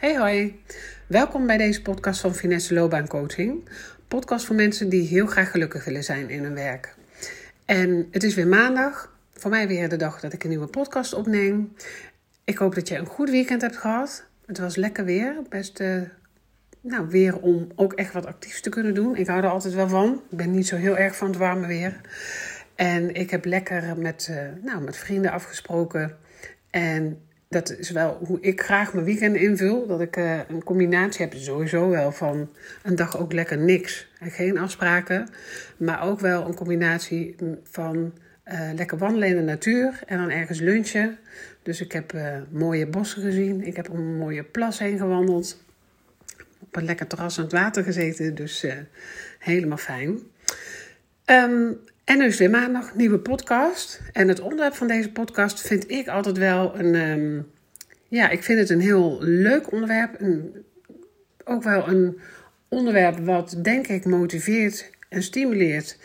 Hey hoi, welkom bij deze podcast van Finesse Loopbaancoaching. Podcast voor mensen die heel graag gelukkig willen zijn in hun werk. En het is weer maandag, voor mij weer de dag dat ik een nieuwe podcast opneem. Ik hoop dat je een goed weekend hebt gehad. Het was lekker weer, best uh, nou, weer om ook echt wat actiefs te kunnen doen. Ik hou er altijd wel van. Ik ben niet zo heel erg van het warme weer. En ik heb lekker met, uh, nou, met vrienden afgesproken. En dat is wel hoe ik graag mijn weekend invul. Dat ik uh, een combinatie heb, sowieso wel van een dag ook lekker niks. En geen afspraken. Maar ook wel een combinatie van uh, lekker wandelen in de natuur en dan ergens lunchen. Dus ik heb uh, mooie bossen gezien. Ik heb om een mooie plas heen gewandeld. Op een lekker terras aan het water gezeten. Dus helemaal fijn. Um, en nu is weer maandag, nieuwe podcast. En het onderwerp van deze podcast vind ik altijd wel een. Um, ja, ik vind het een heel leuk onderwerp. Een, ook wel een onderwerp wat, denk ik, motiveert en stimuleert.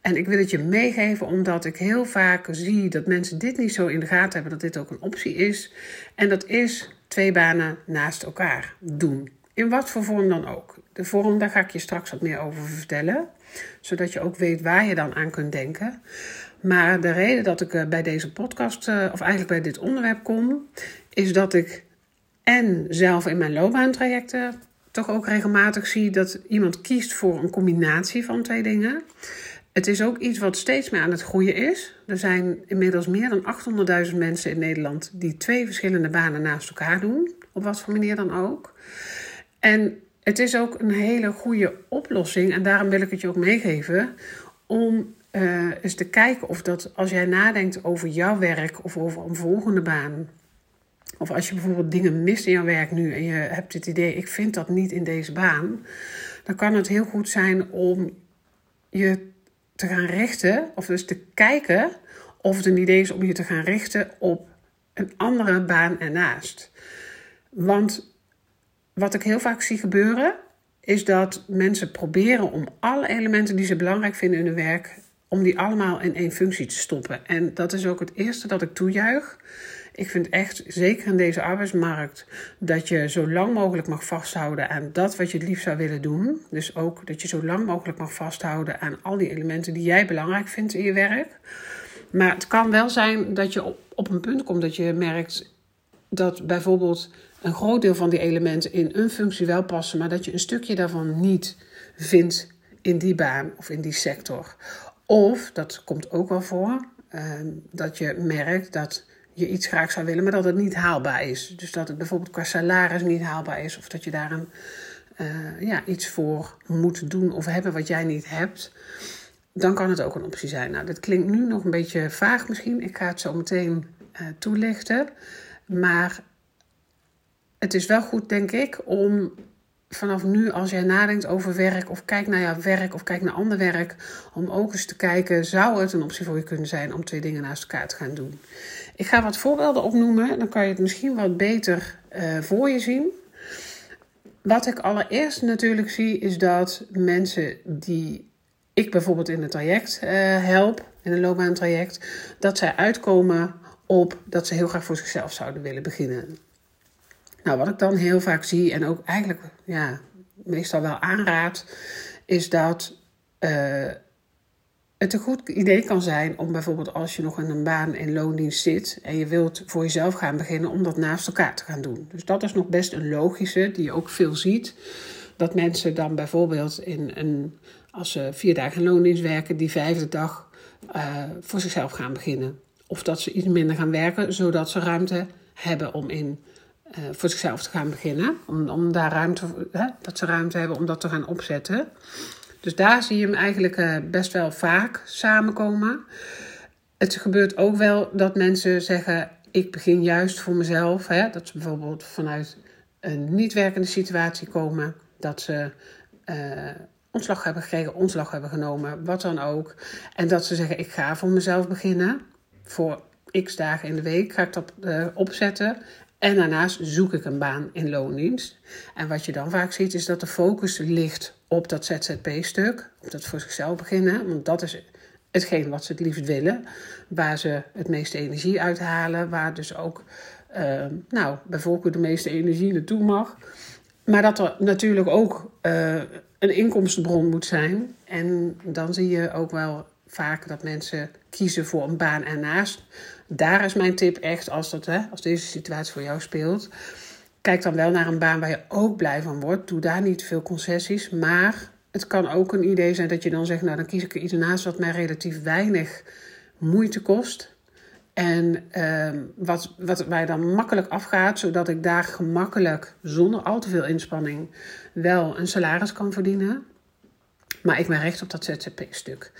En ik wil het je meegeven omdat ik heel vaak zie dat mensen dit niet zo in de gaten hebben, dat dit ook een optie is. En dat is twee banen naast elkaar doen. In wat voor vorm dan ook. De vorm, daar ga ik je straks wat meer over vertellen. Zodat je ook weet waar je dan aan kunt denken. Maar de reden dat ik eh, bij deze podcast, eh, of eigenlijk bij dit onderwerp kom, is dat ik en zelf in mijn loopbaantrajecten toch ook regelmatig zie dat iemand kiest voor een combinatie van twee dingen. Het is ook iets wat steeds meer aan het groeien is. Er zijn inmiddels meer dan 800.000 mensen in Nederland die twee verschillende banen naast elkaar doen, op wat voor manier dan ook. En het is ook een hele goede oplossing, en daarom wil ik het je ook meegeven, om uh, eens te kijken of dat als jij nadenkt over jouw werk of over een volgende baan, of als je bijvoorbeeld dingen mist in jouw werk nu en je hebt het idee, ik vind dat niet in deze baan, dan kan het heel goed zijn om je te gaan richten, of dus te kijken of het een idee is om je te gaan richten op een andere baan ernaast. Want wat ik heel vaak zie gebeuren, is dat mensen proberen om alle elementen die ze belangrijk vinden in hun werk, om die allemaal in één functie te stoppen. En dat is ook het eerste dat ik toejuich. Ik vind echt, zeker in deze arbeidsmarkt, dat je zo lang mogelijk mag vasthouden aan dat wat je het liefst zou willen doen. Dus ook dat je zo lang mogelijk mag vasthouden aan al die elementen die jij belangrijk vindt in je werk. Maar het kan wel zijn dat je op, op een punt komt dat je merkt dat bijvoorbeeld een groot deel van die elementen in een functie wel passen, maar dat je een stukje daarvan niet vindt in die baan of in die sector. Of, dat komt ook wel voor, ehm, dat je merkt dat je iets graag zou willen, maar dat het niet haalbaar is. Dus dat het bijvoorbeeld qua salaris niet haalbaar is, of dat je daar een, uh, ja, iets voor moet doen of hebben wat jij niet hebt. Dan kan het ook een optie zijn. Nou, dat klinkt nu nog een beetje vaag misschien. Ik ga het zo meteen uh, toelichten. Maar het is wel goed, denk ik, om vanaf nu, als jij nadenkt over werk of kijkt naar jouw werk of kijkt naar ander werk, om ook eens te kijken, zou het een optie voor je kunnen zijn om twee dingen naast elkaar te gaan doen? Ik ga wat voorbeelden opnoemen, dan kan je het misschien wat beter uh, voor je zien. Wat ik allereerst natuurlijk zie, is dat mensen die ik bijvoorbeeld in het traject uh, help, in een loopbaantraject, dat zij uitkomen op dat ze heel graag voor zichzelf zouden willen beginnen. Nou, wat ik dan heel vaak zie en ook eigenlijk ja, meestal wel aanraad, is dat uh, het een goed idee kan zijn om bijvoorbeeld als je nog in een baan in loondienst zit en je wilt voor jezelf gaan beginnen, om dat naast elkaar te gaan doen. Dus dat is nog best een logische, die je ook veel ziet. Dat mensen dan bijvoorbeeld in een, als ze vier dagen in loondienst werken, die vijfde dag uh, voor zichzelf gaan beginnen. Of dat ze iets minder gaan werken, zodat ze ruimte hebben om in uh, voor zichzelf te gaan beginnen. Om, om daar ruimte, hè, dat ze ruimte hebben om dat te gaan opzetten. Dus daar zie je hem eigenlijk uh, best wel vaak samenkomen. Het gebeurt ook wel dat mensen zeggen: Ik begin juist voor mezelf. Hè, dat ze bijvoorbeeld vanuit een niet werkende situatie komen. Dat ze uh, ontslag hebben gekregen, ontslag hebben genomen, wat dan ook. En dat ze zeggen: Ik ga voor mezelf beginnen. Voor x dagen in de week ga ik dat opzetten. En daarnaast zoek ik een baan in loondienst. En wat je dan vaak ziet is dat de focus ligt op dat ZZP-stuk, op dat voor zichzelf beginnen. Want dat is hetgeen wat ze het liefst willen, waar ze het meeste energie uithalen, waar dus ook uh, nou, bijvoorbeeld de meeste energie naartoe mag. Maar dat er natuurlijk ook uh, een inkomstenbron moet zijn. En dan zie je ook wel vaak dat mensen kiezen voor een baan ernaast. Daar is mijn tip echt, als, dat, hè, als deze situatie voor jou speelt. Kijk dan wel naar een baan waar je ook blij van wordt. Doe daar niet veel concessies. Maar het kan ook een idee zijn dat je dan zegt: Nou, dan kies ik er iets naast wat mij relatief weinig moeite kost. En uh, wat, wat mij dan makkelijk afgaat, zodat ik daar gemakkelijk, zonder al te veel inspanning, wel een salaris kan verdienen. Maar ik ben recht op dat ZZP-stuk.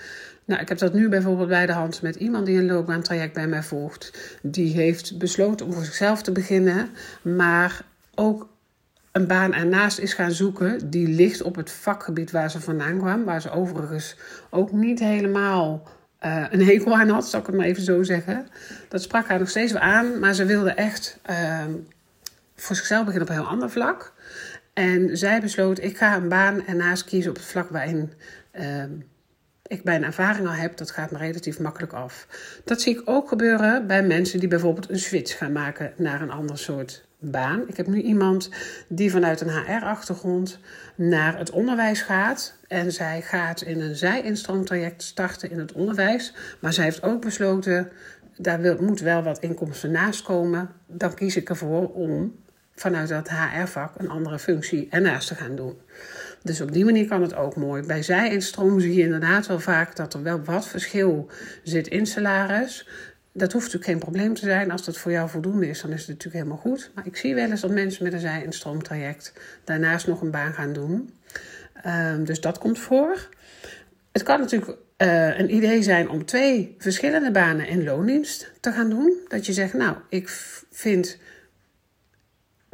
Nou, ik heb dat nu bijvoorbeeld bij de hand met iemand die een loopbaantraject bij mij volgt. Die heeft besloten om voor zichzelf te beginnen, maar ook een baan ernaast is gaan zoeken. Die ligt op het vakgebied waar ze vandaan kwam. Waar ze overigens ook niet helemaal uh, een hekel aan had, zal ik het maar even zo zeggen. Dat sprak haar nog steeds wel aan, maar ze wilde echt uh, voor zichzelf beginnen op een heel ander vlak. En zij besloot, ik ga een baan ernaast kiezen op het vlak waarin uh, ik mijn ervaring al heb. Dat gaat me relatief makkelijk af. Dat zie ik ook gebeuren bij mensen die bijvoorbeeld een switch gaan maken naar een ander soort baan. Ik heb nu iemand die vanuit een HR-achtergrond naar het onderwijs gaat. En zij gaat in een zij-instroomtraject starten in het onderwijs. Maar zij heeft ook besloten, daar moet wel wat inkomsten naast komen. Dan kies ik ervoor om vanuit dat HR-vak een andere functie ernaast te gaan doen. Dus op die manier kan het ook mooi. Bij zij-instroom zie je inderdaad wel vaak dat er wel wat verschil zit in salaris. Dat hoeft natuurlijk geen probleem te zijn. Als dat voor jou voldoende is, dan is het natuurlijk helemaal goed. Maar ik zie wel eens dat mensen met een zij-instroomtraject daarnaast nog een baan gaan doen. Um, dus dat komt voor. Het kan natuurlijk uh, een idee zijn om twee verschillende banen in loondienst te gaan doen. Dat je zegt, nou, ik vind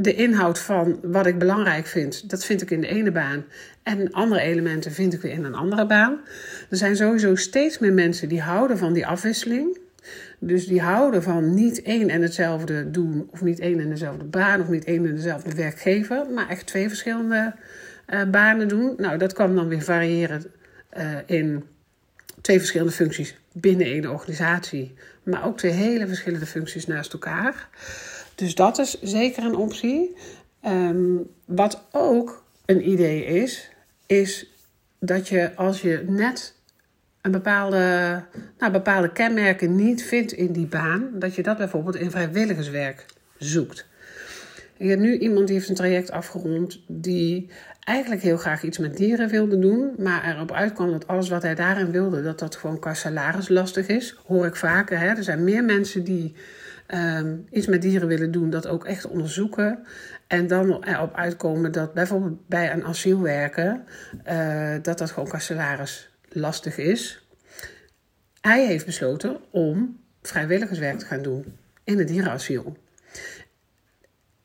de inhoud van wat ik belangrijk vind, dat vind ik in de ene baan. En andere elementen vind ik weer in een andere baan. Er zijn sowieso steeds meer mensen die houden van die afwisseling. Dus die houden van niet één en hetzelfde doen, of niet één en dezelfde baan, of niet één en dezelfde werkgever, maar echt twee verschillende uh, banen doen. Nou, dat kan dan weer variëren uh, in twee verschillende functies binnen één organisatie, maar ook twee hele verschillende functies naast elkaar. Dus dat is zeker een optie. Um, wat ook een idee is, is dat je als je net een bepaalde, nou, bepaalde kenmerken niet vindt in die baan, dat je dat bijvoorbeeld in vrijwilligerswerk zoekt. Ik heb nu iemand die heeft een traject afgerond die eigenlijk heel graag iets met dieren wilde doen, maar erop uitkwam dat alles wat hij daarin wilde, dat dat gewoon qua salaris lastig is. Hoor ik vaker. Hè? Er zijn meer mensen die um, iets met dieren willen doen, dat ook echt onderzoeken. En dan erop uitkomen dat bijvoorbeeld bij een asielwerker, uh, dat dat gewoon qua salaris lastig is. Hij heeft besloten om vrijwilligerswerk te gaan doen in het dierenasiel.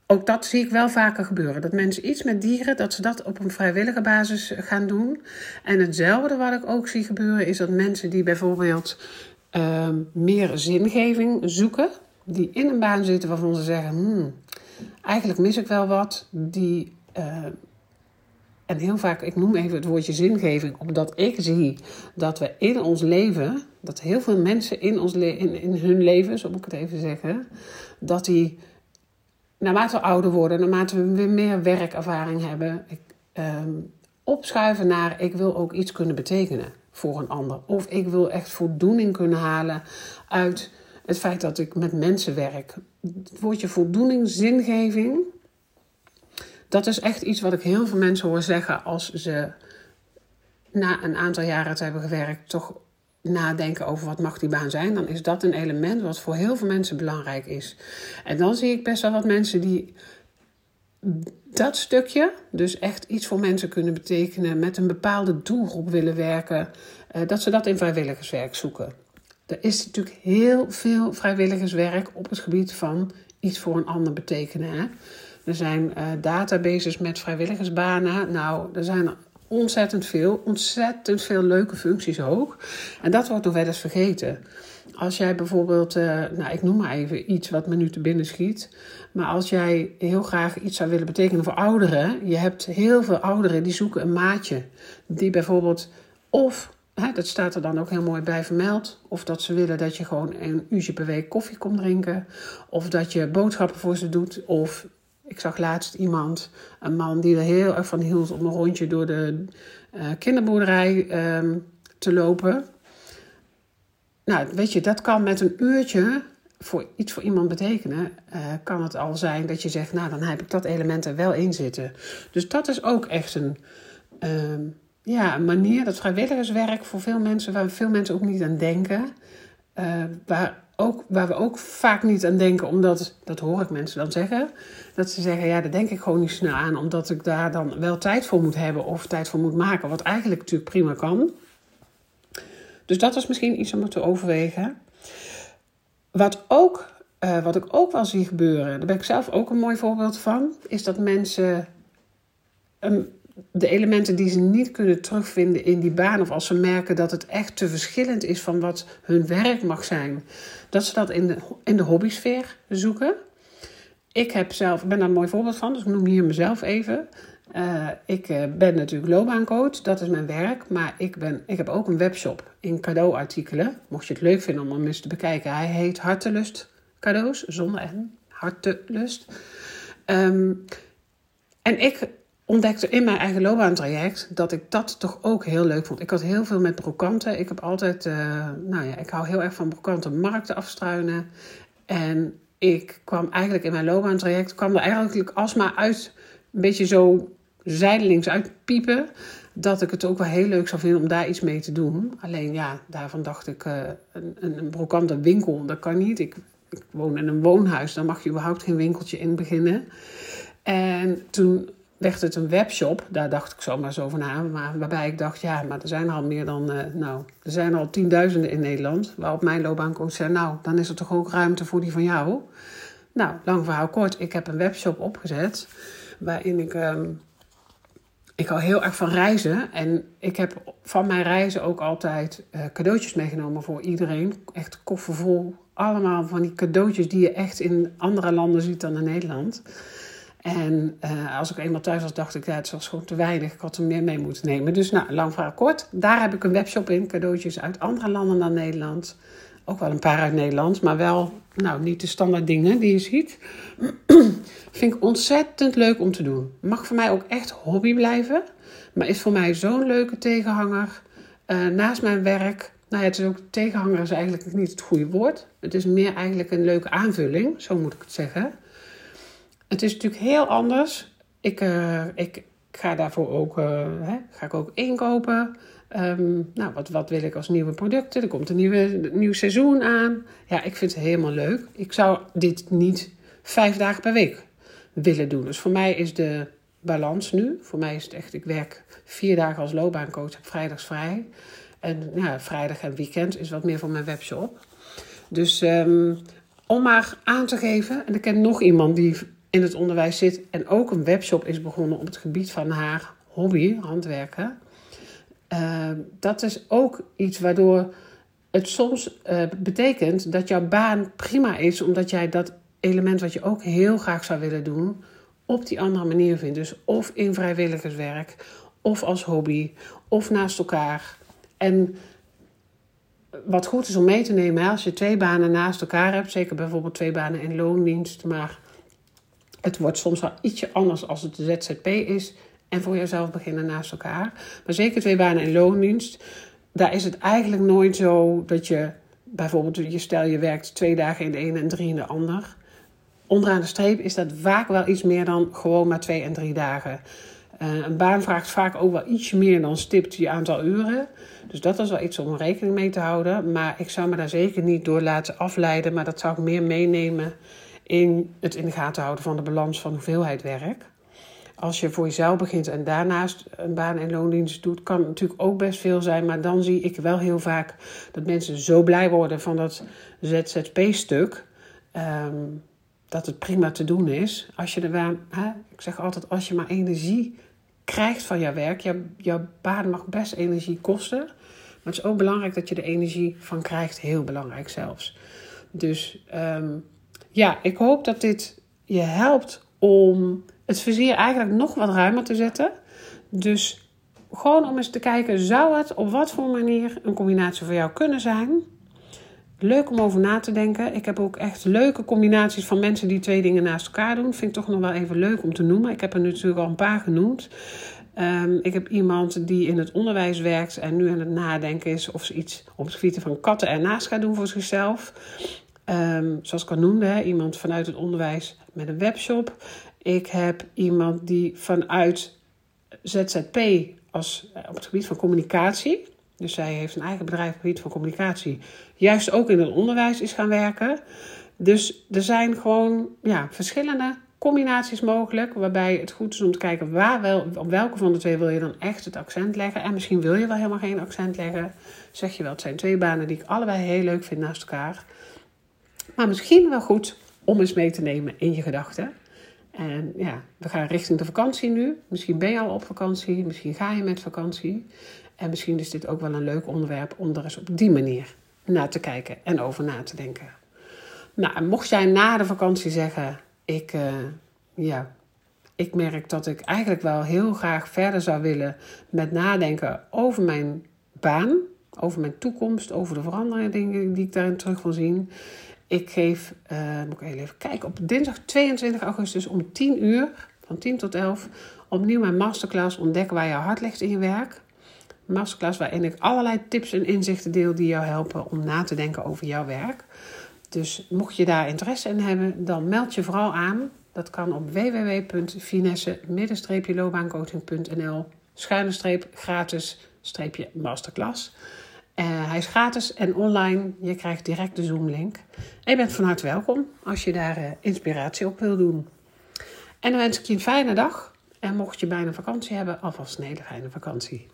Ook dat zie ik wel vaker gebeuren. Dat mensen iets met dieren, dat ze dat op een vrijwillige basis gaan doen. En hetzelfde wat ik ook zie gebeuren, is dat mensen die bijvoorbeeld uh, meer zingeving zoeken, die in een baan zitten waarvan ze zeggen: hmm, eigenlijk mis ik wel wat, die uh, en heel vaak, ik noem even het woordje zingeving, omdat ik zie dat we in ons leven, dat heel veel mensen in, ons in, in hun leven, zo moet ik het even zeggen, dat die naarmate we ouder worden, naarmate we weer meer werkervaring hebben, ik, um, opschuiven naar ik wil ook iets kunnen betekenen voor een ander. Of ik wil echt voldoening kunnen halen uit het feit dat ik met mensen werk. Het woordje voldoening, zingeving, dat is echt iets wat ik heel veel mensen hoor zeggen als ze na een aantal jaren te hebben gewerkt, toch nadenken over wat mag die baan zijn, dan is dat een element wat voor heel veel mensen belangrijk is. En dan zie ik best wel wat mensen die dat stukje, dus echt iets voor mensen kunnen betekenen, met een bepaalde doelgroep willen werken, eh, dat ze dat in vrijwilligerswerk zoeken. Er is natuurlijk heel veel vrijwilligerswerk op het gebied van iets voor een ander betekenen. Hè? Er zijn uh, databases met vrijwilligersbanen. Nou, er zijn er ontzettend veel. Ontzettend veel leuke functies ook. En dat wordt nog wel eens vergeten. Als jij bijvoorbeeld, uh, nou ik noem maar even iets wat me nu te binnen schiet. Maar als jij heel graag iets zou willen betekenen voor ouderen. Je hebt heel veel ouderen die zoeken een maatje. Die bijvoorbeeld of hè, dat staat er dan ook heel mooi bij vermeld. Of dat ze willen dat je gewoon een uurtje per week koffie komt drinken. Of dat je boodschappen voor ze doet. Of ik zag laatst iemand, een man die er heel erg van hield om een rondje door de uh, kinderboerderij um, te lopen. Nou, weet je, dat kan met een uurtje voor iets voor iemand betekenen. Uh, kan het al zijn dat je zegt, nou, dan heb ik dat element er wel in zitten. Dus dat is ook echt een, uh, ja, een manier, dat vrijwilligerswerk voor veel mensen, waar veel mensen ook niet aan denken. Uh, waar, ook, waar we ook vaak niet aan denken, omdat, dat hoor ik mensen dan zeggen, dat ze zeggen, ja, daar denk ik gewoon niet snel aan, omdat ik daar dan wel tijd voor moet hebben of tijd voor moet maken, wat eigenlijk natuurlijk prima kan. Dus dat is misschien iets om te overwegen. Wat, ook, uh, wat ik ook wel zie gebeuren, daar ben ik zelf ook een mooi voorbeeld van, is dat mensen um, de elementen die ze niet kunnen terugvinden in die baan, of als ze merken dat het echt te verschillend is van wat hun werk mag zijn, dat ze dat in de, in de hobbysfeer zoeken. Ik heb zelf, ben daar een mooi voorbeeld van, dus ik noem hier mezelf even. Uh, ik uh, ben natuurlijk loopbaancoach, dat is mijn werk. Maar ik, ben, ik heb ook een webshop in cadeauartikelen. Mocht je het leuk vinden om hem eens te bekijken. Hij heet Hartelust Cadeaus, zonder en Hartelust. Um, en ik ontdekte in mijn eigen loopbaantraject dat ik dat toch ook heel leuk vond. Ik had heel veel met brokanten. Ik heb altijd, uh, nou ja, ik hou heel erg van brokanten markten afstruinen. En ik kwam eigenlijk in mijn loopbaantraject, kwam er eigenlijk alsmaar uit, een beetje zo zijdelings uitpiepen. Dat ik het ook wel heel leuk zou vinden om daar iets mee te doen. Alleen ja, daarvan dacht ik, uh, een, een winkel, dat kan niet. Ik, ik woon in een woonhuis, daar mag je überhaupt geen winkeltje in beginnen. En toen werd het een webshop. Daar dacht ik zomaar zo van aan. Maar waarbij ik dacht, ja, maar er zijn al meer dan, uh, nou, er zijn al tienduizenden in Nederland. Waarop mijn loopbaancoach zei, nou, dan is er toch ook ruimte voor die van jou. Nou, lang verhaal kort. Ik heb een webshop opgezet. Waarin ik, um, ik hou heel erg van reizen. En ik heb van mijn reizen ook altijd uh, cadeautjes meegenomen voor iedereen. Echt koffervol. Allemaal van die cadeautjes die je echt in andere landen ziet dan in Nederland. En uh, als ik eenmaal thuis was, dacht ik, ja, het was gewoon te weinig. Ik had er meer mee moeten nemen. Dus nou, lang verhaal kort. Daar heb ik een webshop in. Cadeautjes uit andere landen dan Nederland. Ook wel een paar uit Nederland, maar wel nou, niet de standaard dingen die je ziet. Vind ik ontzettend leuk om te doen. Mag voor mij ook echt hobby blijven. Maar is voor mij zo'n leuke tegenhanger. Uh, naast mijn werk. Nou ja, het is ook tegenhanger is eigenlijk niet het goede woord. Het is meer eigenlijk een leuke aanvulling, zo moet ik het zeggen. Het is natuurlijk heel anders. Ik, uh, ik ga daarvoor ook, uh, hè, ga ik ook inkopen. Um, nou, wat, wat wil ik als nieuwe producten? Er komt een nieuwe, nieuw seizoen aan. Ja, ik vind het helemaal leuk. Ik zou dit niet vijf dagen per week willen doen. Dus voor mij is de balans nu. Voor mij is het echt, ik werk vier dagen als loopbaancoach, heb vrijdags vrij. En vrijdag en weekend is wat meer voor mijn webshop. Dus um, om maar aan te geven, en ik ken nog iemand die in het onderwijs zit en ook een webshop is begonnen op het gebied van haar hobby, handwerken. Uh, dat is ook iets waardoor het soms uh, betekent dat jouw baan prima is, omdat jij dat element wat je ook heel graag zou willen doen, op die andere manier vindt. Dus of in vrijwilligerswerk, of als hobby, of naast elkaar. En wat goed is om mee te nemen, als je twee banen naast elkaar hebt, zeker bijvoorbeeld twee banen in loondienst, maar het wordt soms wel ietsje anders als het de ZZP is en voor jezelf beginnen naast elkaar. Maar zeker twee banen in loondienst, daar is het eigenlijk nooit zo dat je bijvoorbeeld, je stel je werkt twee dagen in de ene en drie in de ander. Onderaan de streep is dat vaak wel iets meer dan gewoon maar twee en drie dagen. Uh, een baan vraagt vaak ook wel ietsje meer dan stipt je aantal uren. Dus dat is wel iets om rekening mee te houden. Maar ik zou me daar zeker niet door laten afleiden. Maar dat zou ik meer meenemen in het in de gaten houden van de balans van hoeveelheid werk. Als je voor jezelf begint en daarnaast een baan en loondienst doet, kan het natuurlijk ook best veel zijn. Maar dan zie ik wel heel vaak dat mensen zo blij worden van dat ZZP-stuk. Um, dat het prima te doen is. Als je er hè, ik zeg altijd, als je maar energie krijgt van jouw werk, jouw, jouw baan mag best energie kosten. Maar het is ook belangrijk dat je er energie van krijgt, heel belangrijk zelfs. Dus um, ja, ik hoop dat dit je helpt om het vizier eigenlijk nog wat ruimer te zetten. Dus gewoon om eens te kijken, zou het op wat voor manier een combinatie voor jou kunnen zijn? Leuk om over na te denken. Ik heb ook echt leuke combinaties van mensen die twee dingen naast elkaar doen. Vind ik toch nog wel even leuk om te noemen. Ik heb er natuurlijk al een paar genoemd. Um, ik heb iemand die in het onderwijs werkt en nu aan het nadenken is of ze iets op het gebied van katten ernaast gaat doen voor zichzelf. Um, zoals ik al noemde, iemand vanuit het onderwijs met een webshop. Ik heb iemand die vanuit ZZP als, eh, op het gebied van communicatie. Dus zij heeft een eigen bedrijf op het gebied van communicatie. Juist ook in het onderwijs is gaan werken. Dus er zijn gewoon ja, verschillende combinaties mogelijk. Waarbij het goed is om te kijken waar wel, op welke van de twee wil je dan echt het accent leggen. En misschien wil je wel helemaal geen accent leggen. Zeg je wel, het zijn twee banen die ik allebei heel leuk vind naast elkaar. Maar misschien wel goed om eens mee te nemen in je gedachten. En ja, we gaan richting de vakantie nu. Misschien ben je al op vakantie, misschien ga je met vakantie. En misschien is dit ook wel een leuk onderwerp om er eens op die manier naar te kijken en over na te denken. Nou, mocht jij na de vakantie zeggen: ik, uh, ja, ik merk dat ik eigenlijk wel heel graag verder zou willen met nadenken over mijn baan, over mijn toekomst, over de veranderingen die ik daarin terug wil zien. Ik geef, uh, even kijken, op dinsdag 22 augustus om 10 uur, van 10 tot 11, opnieuw mijn masterclass Ontdekken waar je hart ligt in je werk. Masterclass waarin ik allerlei tips en inzichten deel die jou helpen om na te denken over jouw werk. Dus mocht je daar interesse in hebben, dan meld je vooral aan. Dat kan op www.finesse-loopbaancoaching.nl schuine streep gratis streepje masterclass. Uh, hij is gratis en online. Je krijgt direct de Zoom-link. En je bent van harte welkom als je daar uh, inspiratie op wil doen. En dan wens ik je een fijne dag. En mocht je bijna vakantie hebben, alvast een hele fijne vakantie.